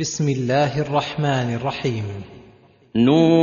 بسم الله الرحمن الرحيم. نون.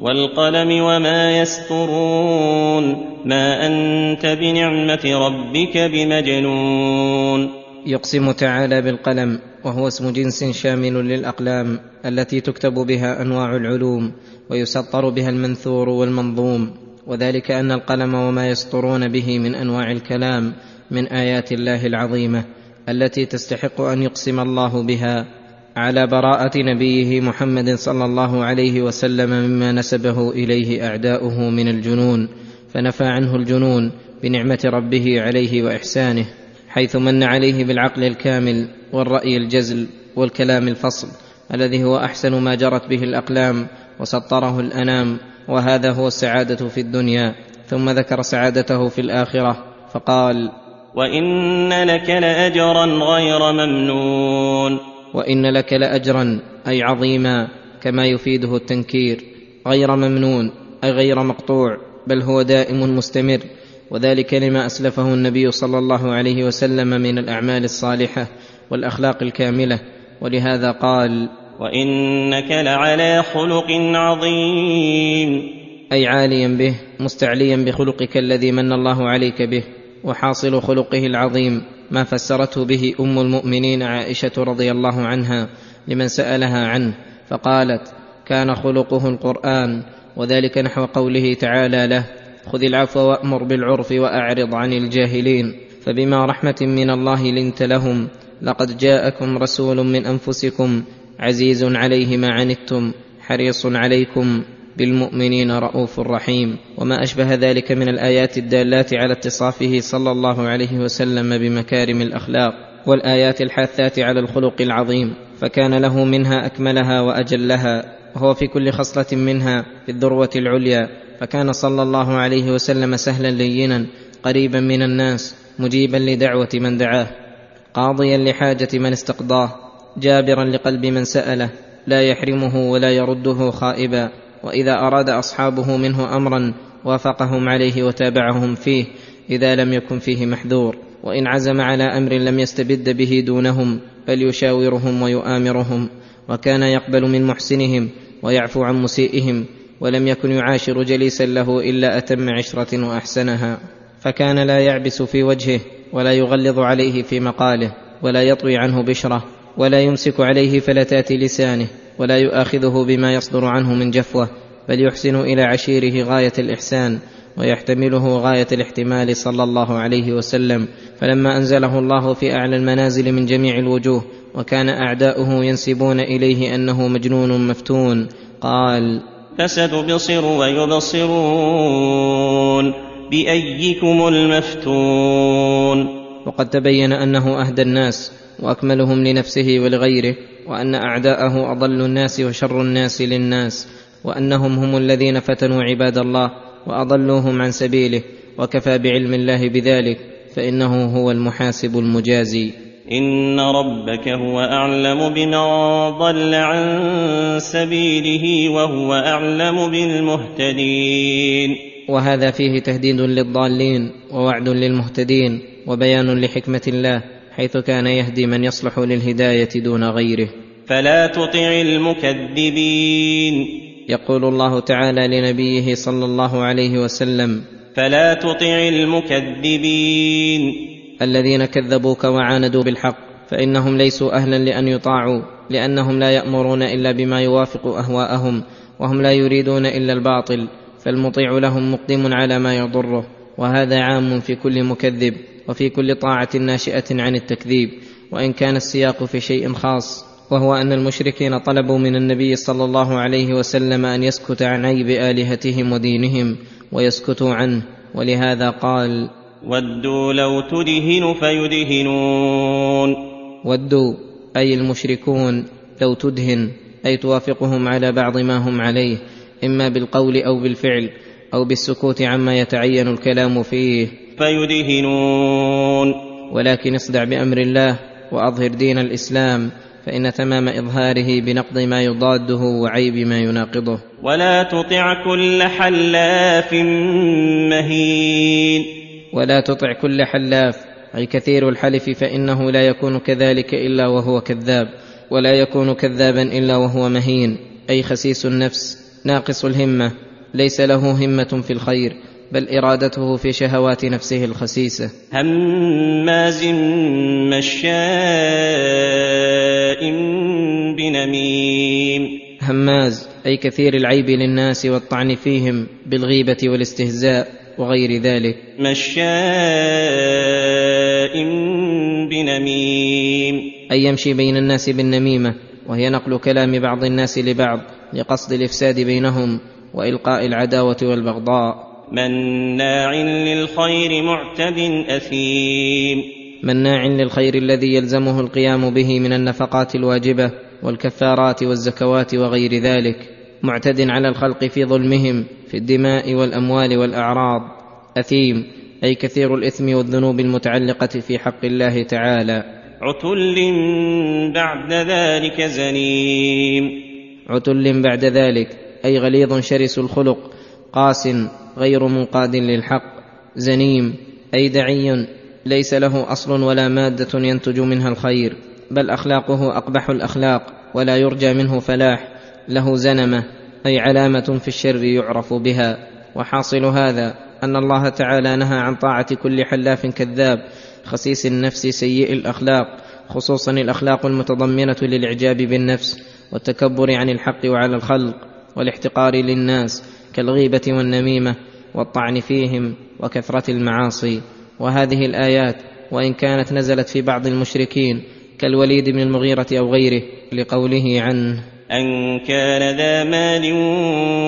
والقلم وما يسطرون ما أنت بنعمة ربك بمجنون. يقسم تعالى بالقلم وهو اسم جنس شامل للأقلام التي تكتب بها أنواع العلوم ويسطر بها المنثور والمنظوم. وذلك أن القلم وما يسطرون به من أنواع الكلام من آيات الله العظيمة. التي تستحق أن يقسم الله بها على براءة نبيه محمد صلى الله عليه وسلم مما نسبه إليه أعداؤه من الجنون فنفى عنه الجنون بنعمة ربه عليه وإحسانه حيث من عليه بالعقل الكامل والرأي الجزل والكلام الفصل الذي هو أحسن ما جرت به الأقلام وسطره الأنام وهذا هو السعادة في الدنيا ثم ذكر سعادته في الآخرة فقال وان لك لاجرا غير ممنون وان لك لاجرا أي عظيما كما يفيده التنكير غير ممنون أي غير مقطوع بل هو دائم مستمر. وذلك لما اسلفه النبي صلى الله عليه وسلم من الاعمال الصالحه والاخلاق الكامله. ولهذا قال وانك لعلى خلق عظيم. أي عاليا به مستعليا بخلقك الذي من الله عليك به. وحاصل خلقه العظيم ما فسرته به أم المؤمنين عائشة رضي الله عنها لمن سألها عنه فقالت كان خلقه القرآن وذلك نحو قوله تعالى له خذ العفو وأمر بالعرف وأعرض عن الجاهلين فبما رحمة من الله لنت لهم لقد جاءكم رسول من أنفسكم عزيز عليه ما عنتم حريص عليكم بالمؤمنين رؤوف رحيم. وما أشبه ذلك من الآيات الدالات على اتصافه صلى الله عليه وسلم بمكارم الأخلاق والآيات الحاثات على الخلق العظيم. فكان له منها أكملها وأجلها. وهو في كل خصلة منها في الذروة العليا. فكان صلى الله عليه وسلم سهلا لينا قريبا من الناس مجيبا لدعوة من دعاه قاضيا لحاجة من استقضاه جابرا لقلب من سأله لا يحرمه ولا يرده خائبا. وإذا أراد أصحابه منه أمرا وافقهم عليه وتابعهم فيه إذا لم يكن فيه محذور. وإن عزم على أمر لم يستبد به دونهم بل يشاورهم ويؤامرهم. وكان يقبل من محسنهم ويعفو عن مسيئهم ولم يكن يعاشر جليسا له إلا أتم عشرة وأحسنها. فكان لا يعبس في وجهه ولا يغلظ عليه في مقاله ولا يطوي عنه بشره ولا يمسك عليه فلتات لسانه. ولا يؤاخذه بما يصدر عنه من جفوة بل يحسن إلى عشيره غاية الإحسان ويحتمله غاية الاحتمال صلى الله عليه وسلم. فلما أنزله الله في أعلى المنازل من جميع الوجوه وكان أعداؤه ينسبون إليه أنه مجنون مفتون قال فستبصر ويبصرون بأيكم المفتون. وقد تبين أنه أهدى الناس وأكملهم لنفسه ولغيره وأن أعداءه أضل الناس وشر الناس للناس وأنهم هم الذين فتنوا عباد الله وأضلوهم عن سبيله وكفى بعلم الله بذلك فإنه هو المحاسب المجازي. إن ربك هو أعلم بمن ضل عن سبيله وهو أعلم بالمهتدين. وهذا فيه تهديد للضالين ووعد للمهتدين وبيان لحكمة الله حيث كان يهدي من يصلح للهداية دون غيره. فلا تطع المكذبين. يقول الله تعالى لنبيه صلى الله عليه وسلم فلا تطع المكذبين. الذين كذبوك وعاندوا بالحق فإنهم ليسوا أهلا لأن يطاعوا لأنهم لا يأمرون إلا بما يوافق أهواءهم وهم لا يريدون إلا الباطل فالمطيع لهم مقدم على ما يضره وهذا عام في كل مكذب. وفي كل طاعة ناشئة عن التكذيب وإن كان السياق في شيء خاص وهو أن المشركين طلبوا من النبي صلى الله عليه وسلم أن يسكت عن عيب آلهتهم ودينهم ويسكتوا عنه ولهذا قال ودوا لو تدهن فيدهنون. ودوا أي المشركون لو تدهن أي توافقهم على بعض ما هم عليه إما بالقول أو بالفعل أو بالسكوت عما يتعين الكلام فيه. فيدهنون. ولكن اصدع بأمر الله وأظهر دين الإسلام فإن تمام إظهاره بنقض ما يضاده وعيب ما يناقضه. ولا تطع كل حلاف مهين. ولا تطع كل حلاف أي كثير الحلف فإنه لا يكون كذلك إلا وهو كذاب ولا يكون كذابا إلا وهو مهين. أي خسيس النفس ناقص الهمة ليس له همة في الخير. بل إرادته في شهوات نفسه الخسيسة. هماز مشاء بنميم. هماز أي كثير العيب للناس والطعن فيهم بالغيبة والاستهزاء وغير ذلك. مشاء بنميم. أي يمشي بين الناس بالنميمة وهي نقل كلام بعض الناس لبعض لقصد الإفساد بينهم وإلقاء العداوة والبغضاء. مناع للخير معتد أثيم. مناع للخير الذي يلزمه القيام به من النفقات الواجبة والكفارات والزكوات وغير ذلك معتد على الخلق في ظلمهم في الدماء والأموال والأعراض. أثيم أي كثير الإثم والذنوب المتعلقة في حق الله تعالى. عتل بعد ذلك زنيم. عتل بعد ذلك أي غليظ شرس الخلق قاس غير منقاد للحق زنيم أي دعي ليس له أصل ولا مادة ينتج منها الخير بل أخلاقه أقبح الأخلاق ولا يرجى منه فلاح له زنمة أي علامة في الشر يعرف بها. وحاصل هذا أن الله تعالى نهى عن طاعة كل حلاف كذاب خسيس النفس سيء الأخلاق خصوصا الأخلاق المتضمنة للإعجاب بالنفس والتكبر عن الحق وعلى الخلق والاحتقار للناس. كالغيبة والنميمة والطعن فيهم وكثرة المعاصي. وهذه الآيات وإن كانت نزلت في بعض المشركين كالوليد بن المغيرة أو غيره لقوله عنه. أن كان ذا مال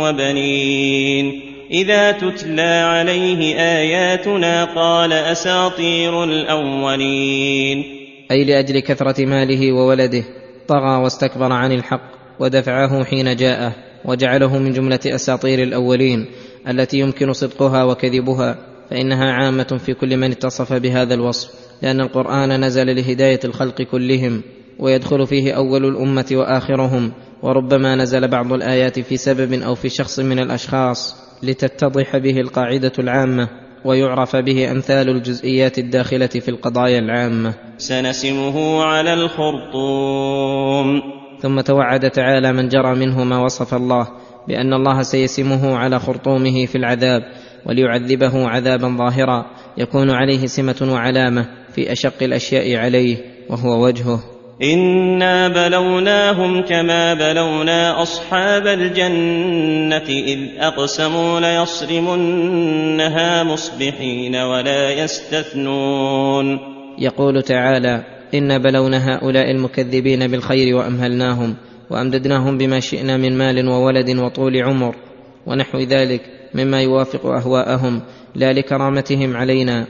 وبنين. إذا تتلى عليه آياتنا قال أساطير الأولين. أي لأجل كثرة ماله وولده طغى واستكبر عن الحق ودفعه حين جاءه. وجعله من جملة أساطير الأولين التي يمكن صدقها وكذبها فإنها عامة في كل من اتصف بهذا الوصف لأن القرآن نزل لهداية الخلق كلهم ويدخل فيه أول الأمة وآخرهم وربما نزل بعض الآيات في سبب أو في شخص من الأشخاص لتتضح به القاعدة العامة ويعرف به أمثال الجزئيات الداخلة في القضايا العامة. سنسمه على الخرطوم. ثم توعد تعالى من جرى منه ما وصف الله بأن الله سيسمه على خرطومه في العذاب وليعذبه عذابا ظاهرا يكون عليه سمة وعلامة في أشق الأشياء عليه وهو وجهه. إنا بلوناهم كما بلونا أصحاب الجنة إذ أقسموا ليصرمنها مصبحين ولا يستثنون. يقول تعالى انا بلونا هؤلاء المكذبين بالخير وامهلناهم وامددناهم بما شئنا من مال وولد وطول عمر ونحو ذلك مما يوافق اهواءهم لا لكرامتهم علينا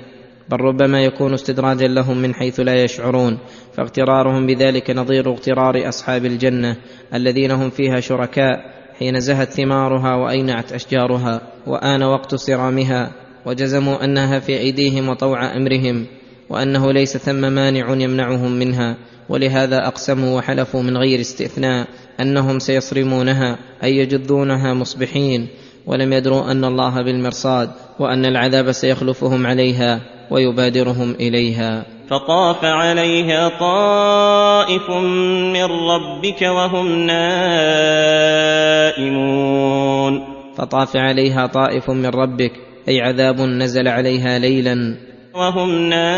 بل ربما يكون استدراجا لهم من حيث لا يشعرون فاغترارهم بذلك نظير اغترار اصحاب الجنه الذين هم فيها شركاء حين زهت ثمارها واينعت اشجارها وان وقت صرامها وجزموا انها في ايديهم وطوع امرهم وأنه ليس ثم مانع يمنعهم منها ولهذا أقسموا وحلفوا من غير استثناء أنهم سيصرمونها أي يجذونها مصبحين ولم يدروا أن الله بالمرصاد وأن العذاب سيخلفهم عليها ويبادرهم إليها. فطاف عليها طائف من ربك وهم نائمون. فطاف عليها طائف من ربك أي عذاب نزل عليها ليلا. وهم نائمون.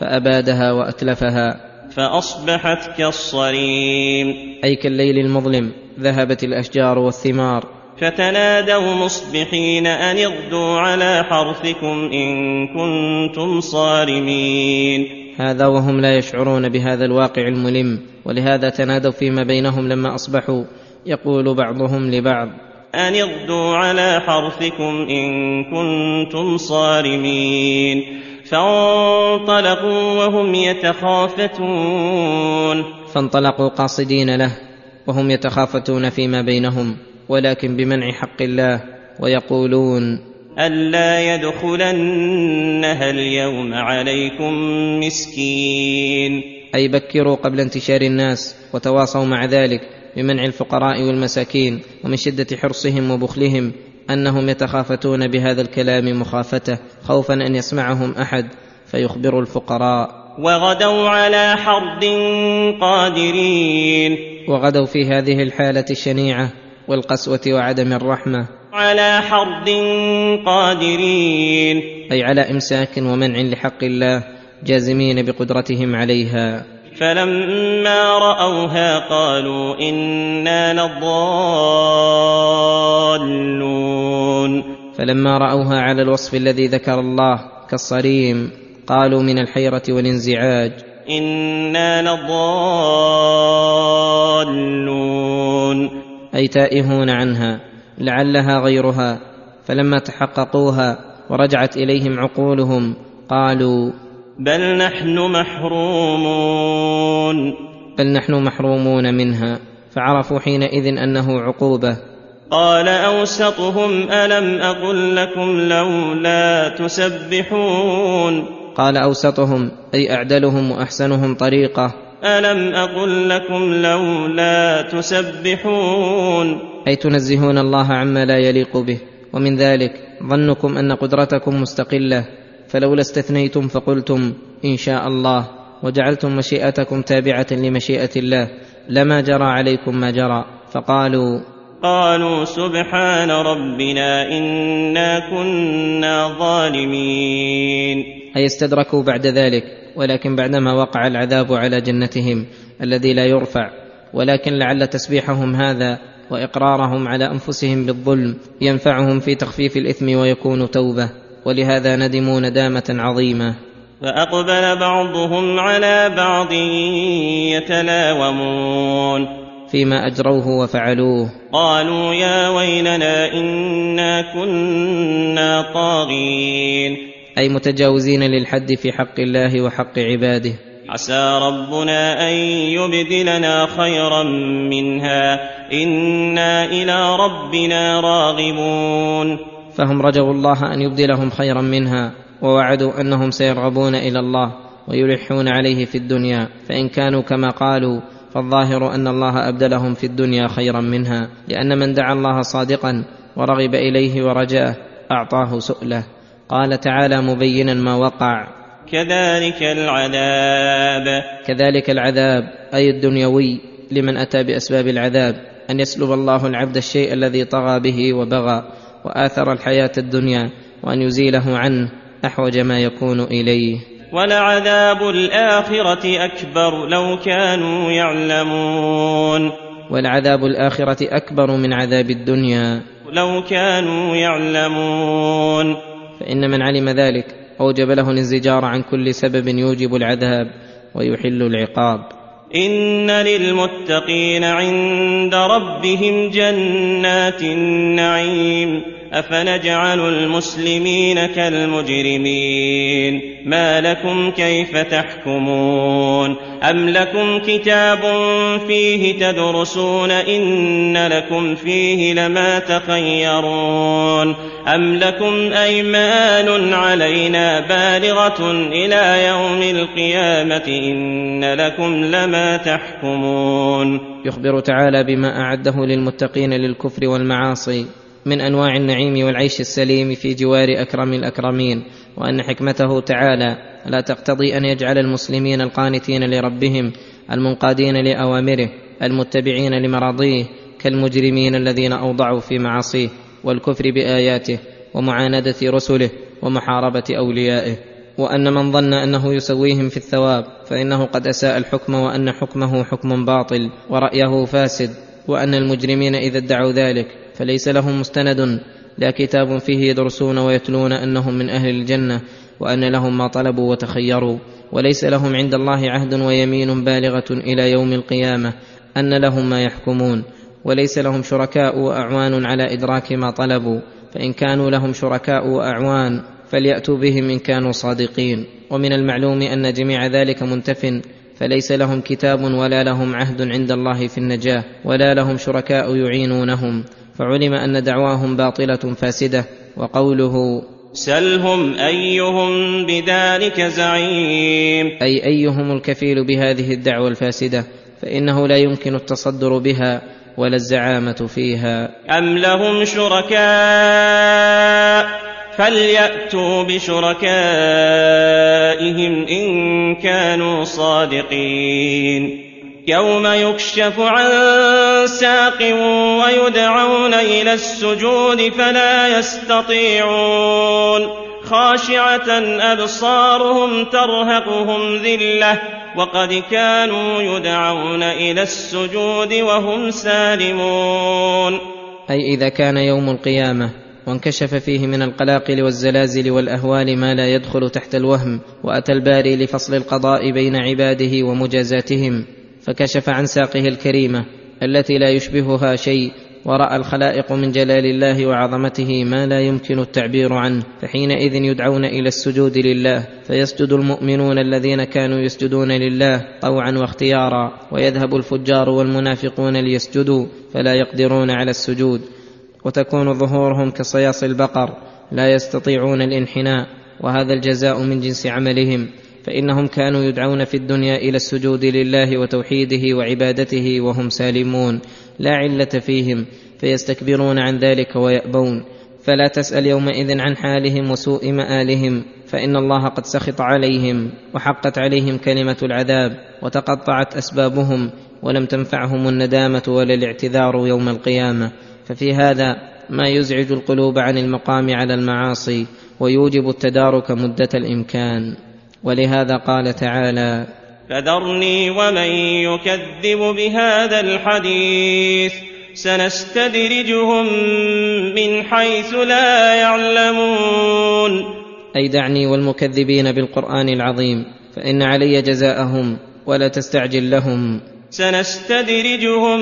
فأبادها وأتلفها. فأصبحت كالصريم. أي كالليل المظلم ذهبت الأشجار والثمار. فتنادوا مصبحين أن اغدوا على حرثكم إن كنتم صارمين. هذا وهم لا يشعرون بهذا الواقع الملم ولهذا تنادوا فيما بينهم لما أصبحوا. يقول بعضهم لبعض أن اغدوا على حرثكم إن كنتم صارمين. فانطلقوا وهم يتخافتون. فانطلقوا قاصدين له وهم يتخافتون فيما بينهم ولكن بمنع حق الله ويقولون ألا يدخلنها اليوم عليكم مسكين. أي بكروا قبل انتشار الناس وتواصوا مع ذلك بمنع الفقراء والمساكين ومن شدة حرصهم وبخلهم أنهم يتخافتون بهذا الكلام مخافته خوفا أن يسمعهم أحد فيخبر الفقراء. وغدوا على حرد قادرين. وغدوا في هذه الحالة الشنيعة والقسوة وعدم الرحمة. على حرد قادرين. أي على إمساك ومنع لحق الله جازمين بقدرتهم عليها. فلما رأوها قالوا إنا لضالون. فلما رأوها على الوصف الذي ذكر الله كالصريم قالوا من الحيرة والانزعاج. إنا لضالون. أي تائهون عنها لعلها غيرها. فلما تحققوها ورجعت إليهم عقولهم قالوا بل نحن محرومون. بل نحن محرومون منها. فعرفوا حينئذ أنه عقوبة. قال أوسطهم ألم أقل لكم لولا تسبحون. قال أوسطهم أي أعدلهم وأحسنهم طريقة. ألم أقل لكم لولا تسبحون. أي تنزهون الله عما لا يليق به. ومن ذلك ظنكم أن قدرتكم مستقلة. فلولا استثنيتم فقلتم إن شاء الله وجعلتم مشيئتكم تابعة لمشيئة الله لما جرى عليكم ما جرى فقالوا قالوا سبحان ربنا إنا كنا ظالمين. اي استدركوا بعد ذلك ولكن بعدما وقع العذاب على جنتهم الذي لا يرفع ولكن لعل تسبيحهم هذا وإقرارهم على أنفسهم بالظلم ينفعهم في تخفيف الإثم ويكون توبة. ولهذا ندموا ندامه عظيمة. فأقبل بعضهم على بعض يتلاومون. فيما أجروه وفعلوه. قالوا يا ويلنا إنا كنا طاغين. أي متجاوزين للحد في حق الله وحق عباده. عسى ربنا أن يبدلنا خيرا منها. إنا إلى ربنا راغبون. فهم رجوا الله أن يبدلهم خيرا منها ووعدوا أنهم سيرغبون إلى الله ويلحون عليه في الدنيا فإن كانوا كما قالوا فالظاهر أن الله أبدلهم في الدنيا خيرا منها لأن من دعا الله صادقا ورغب إليه ورجاه أعطاه سؤله. قال تعالى مبينا ما وقع. كذلك العذاب. كذلك العذاب أي الدنيوي لمن أتى بأسباب العذاب أن يسلب الله العبد الشيء الذي طغى به وبغى وآثر الحياة الدنيا وأن يزيله عنه أحوج ما يكون إليه. ولعذاب الآخرة أكبر لو كانوا يعلمون. ولعذاب الآخرة أكبر من عذاب الدنيا. لو كانوا يعلمون. فإن من علم ذلك أوجب له الانزجار عن كل سبب يوجب العذاب ويحل العقاب. إن للمتقين عند ربهم جنات النعيم. أفنجعل المسلمين كالمجرمين؟ ما لكم كيف تحكمون؟ ام لكم كتاب فيه تدرسون ان لكم فيه لما تخيرون ام لكم ايمان علينا بالغه إلى يوم القيامه ان لكم لما تحكمون يخبر تعالى بما اعده للمتقين للكفر والمعاصي من أنواع النعيم والعيش السليم في جوار أكرم الأكرمين وأن حكمته تعالى لا تقتضي أن يجعل المسلمين القانتين لربهم المنقادين لأوامره المتبعين لمراضيه كالمجرمين الذين أوضعوا في معاصيه والكفر بآياته ومعاندة رسله ومحاربة أوليائه. وأن من ظن أنه يسويهم في الثواب فإنه قد أساء الحكم وأن حكمه حكم باطل ورأيه فاسد وأن المجرمين إذا ادعوا ذلك فليس لهم مستند لا كتاب فيه يدرسون ويتلون أنهم من أهل الجنة وأن لهم ما طلبوا وتخيروا وليس لهم عند الله عهد ويمين بالغة إلى يوم القيامة أن لهم ما يحكمون وليس لهم شركاء وأعوان على إدراك ما طلبوا فإن كانوا لهم شركاء وأعوان فليأتوا بهم إن كانوا صادقين. ومن المعلوم أن جميع ذلك منتف فليس لهم كتاب ولا لهم عهد عند الله في النجاة ولا لهم شركاء يعينونهم. فعلم أن دعواهم باطلة فاسدة وقوله سلهم أيهم بذلك زعيم. أي أيهم الكفيل بهذه الدعوة الفاسدة فإنه لا يمكن التصدر بها ولا الزعامة فيها. أم لهم شركاء؟ فليأتوا بشركائهم إن كانوا صادقين. يوم يكشف عن ساق ويدعون إلى السجود فلا يستطيعون. خاشعة أبصارهم ترهقهم ذلة وقد كانوا يدعون إلى السجود وهم سالمون. أي إذا كان يوم القيامة وانكشف فيه من القلاقل والزلازل والأهوال ما لا يدخل تحت الوهم وأتى الباري لفصل القضاء بين عباده ومجازاتهم. فكشف عن ساقه الكريمة التي لا يشبهها شيء ورأى الخلائق من جلال الله وعظمته ما لا يمكن التعبير عنه. فحينئذ يدعون إلى السجود لله فيسجد المؤمنون الذين كانوا يسجدون لله طوعا واختيارا ويذهب الفجار والمنافقون ليسجدوا فلا يقدرون على السجود. وتكون ظهورهم كصياص البقر لا يستطيعون الانحناء وهذا الجزاء من جنس عملهم. فإنهم كانوا يدعون في الدنيا إلى السجود لله وتوحيده وعبادته وهم سالمون. لا علة فيهم فيستكبرون عن ذلك ويأبون. فلا تسأل يومئذ عن حالهم وسوء مآلهم فإن الله قد سخط عليهم وحقت عليهم كلمة العذاب وتقطعت أسبابهم ولم تنفعهم الندامة ولا الاعتذار يوم القيامة. ففي هذا ما يزعج القلوب عن المقام على المعاصي ويوجب التدارك مدة الإمكان. ولهذا قال تعالى فذرني ومن يكذب بهذا الحديث سنستدرجهم من حيث لا يعلمون. أي دعني والمكذبين بالقرآن العظيم فإن علي جزاءهم ولا تستعجل لهم. سنستدرجهم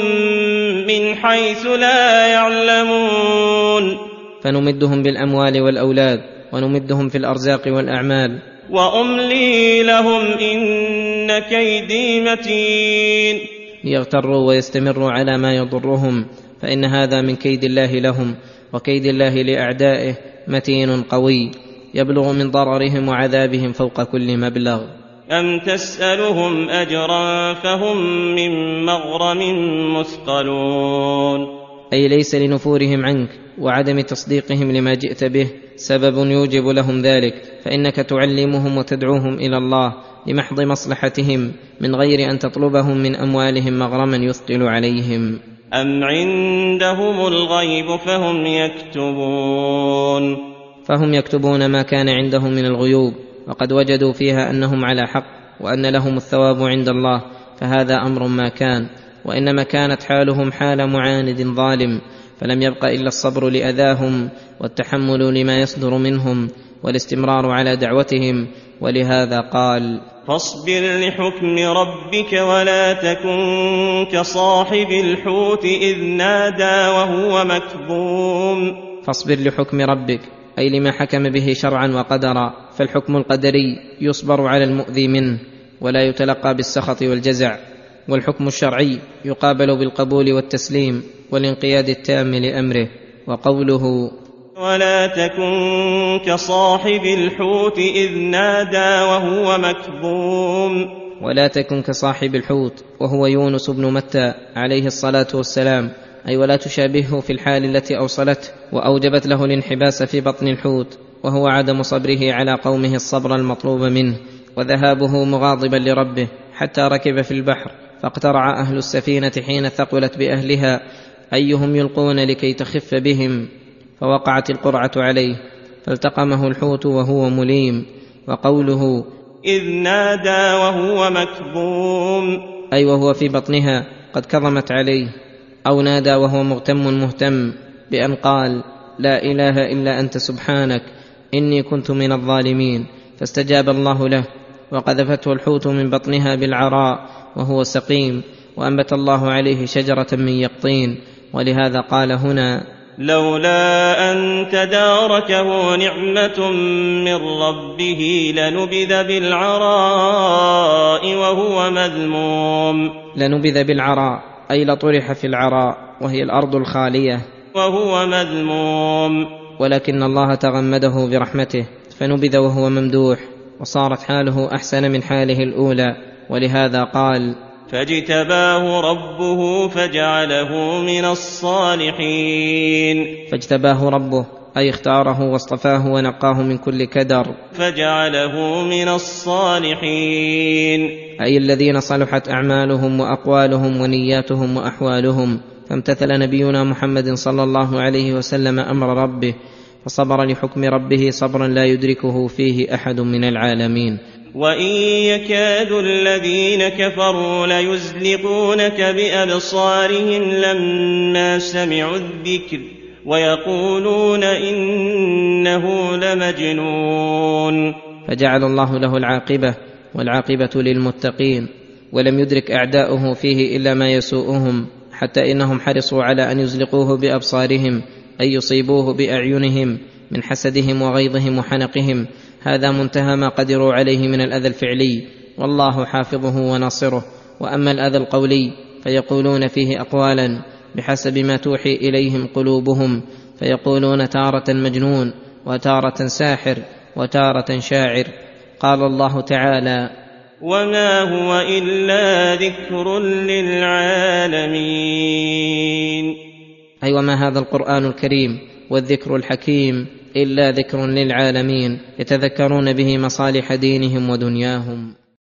من حيث لا يعلمون. فنمدهم بالأموال والأولاد ونمدهم في الأرزاق والأعمال. وأملي لهم إن كيدي متين. ليغتروا ويستمروا على ما يضرهم فإن هذا من كيد الله لهم وكيد الله لأعدائه متين قوي يبلغ من ضررهم وعذابهم فوق كل مبلغ. أم تسألهم أجرا فهم من مغرم مثقلون. أي ليس لنفورهم عنك وعدم تصديقهم لما جئت به سبب يوجب لهم ذلك فإنك تعلمهم وتدعوهم إلى الله لمحض مصلحتهم من غير أن تطلبهم من أموالهم مغرما يثقل عليهم. أم عندهم الغيب فهم يكتبون؟ فهم يكتبون ما كان عندهم من الغيوب وقد وجدوا فيها أنهم على حق وأن لهم الثواب عند الله فهذا أمر ما كان. وإنما كانت حالهم حال معاند ظالم فلم يبق إلا الصبر لأذاهم والتحمل لما يصدر منهم والاستمرار على دعوتهم ولهذا قال فاصبر لحكم ربك ولا تكن كصاحب الحوت إذ نادى وهو مكظوم. فاصبر لحكم ربك أي لما حكم به شرعا وقدرا فالحكم القدري يصبر على المؤذي منه ولا يتلقى بالسخط والجزع. والحكم الشرعي يقابل بالقبول والتسليم والانقياد التام لأمره وقوله ولا تكن كصاحب الحوت إذ نادى وهو مكظوم. ولا تكن كصاحب الحوت وهو يونس بن متى عليه الصلاة والسلام أي ولا تشابهه في الحال التي أوصلته وأوجبت له الانحباس في بطن الحوت وهو عدم صبره على قومه الصبر المطلوب منه وذهابه مغاضبا لربه حتى ركب في البحر. فاقترع أهل السفينة حين ثقلت بأهلها أيهم يلقون لكي تخف بهم؟ فوقعت القرعة عليه فالتقمه الحوت وهو مليم وقوله إذ نادى وهو مكظوم. أي وهو في بطنها قد كظمت عليه أو نادى وهو مغتم مهتم بأن قال لا إله إلا أنت سبحانك إني كنت من الظالمين فاستجاب الله له. وقذفته الحوت من بطنها بالعراء وهو سقيم وأنبت الله عليه شجرة من يقطين ولهذا قال هنا لولا أن تداركه نعمة من ربه لنبذ بالعراء وهو مذموم. لنبذ بالعراء أي لطرح في العراء وهي الأرض الخالية. وهو مذموم. ولكن الله تغمده برحمته فنبذ وهو ممدوح. وصارت حاله أحسن من حاله الأولى ولهذا قال فاجتباه ربه فجعله من الصالحين. فاجتباه ربه أي اختاره واصطفاه ونقاه من كل كدر. فجعله من الصالحين. أي الذين صلحت أعمالهم وأقوالهم ونياتهم وأحوالهم. فامتثل نبينا محمد صلى الله عليه وسلم أمر ربه فصبر لحكم ربه صبرا لا يدركه فيه أحد من العالمين. وإن يكاد الذين كفروا ليزلقونك بأبصارهم لما سمعوا الذكر ويقولون إنه لمجنون. فجعل الله له العاقبة والعاقبة للمتقين ولم يدرك أعداؤه فيه إلا ما يسوءهم حتى إنهم حرصوا على أن يزلقوه بأبصارهم اي يصيبوه بأعينهم من حسدهم وغيظهم وحنقهم. هذا منتهى ما قدروا عليه من الأذى الفعلي. والله حافظه وناصره. وأما الأذى القولي فيقولون فيه أقوالا بحسب ما توحي إليهم قلوبهم. فيقولون تارة مجنون وتارة ساحر وتارة شاعر. قال الله تعالى وما هو إلا ذكر للعالمين. اي وما هذا القرآن الكريم والذكر الحكيم إلا ذكر للعالمين يتذكرون به مصالح دينهم ودنياهم.